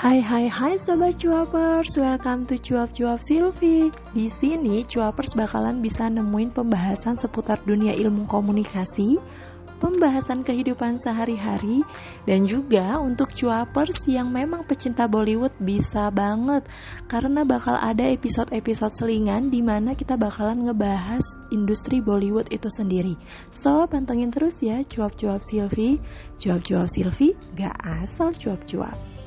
Hai hai hai sobat cuapers, welcome to Cuap Cuap Silvi. Di sini cuapers bakalan bisa nemuin pembahasan seputar dunia ilmu komunikasi, pembahasan kehidupan sehari-hari, dan juga untuk cuapers yang memang pecinta Bollywood bisa banget karena bakal ada episode-episode selingan di mana kita bakalan ngebahas industri Bollywood itu sendiri. So, pantengin terus ya cuap-cuap Silvi. Cuap-cuap Silvi, gak asal cuap-cuap.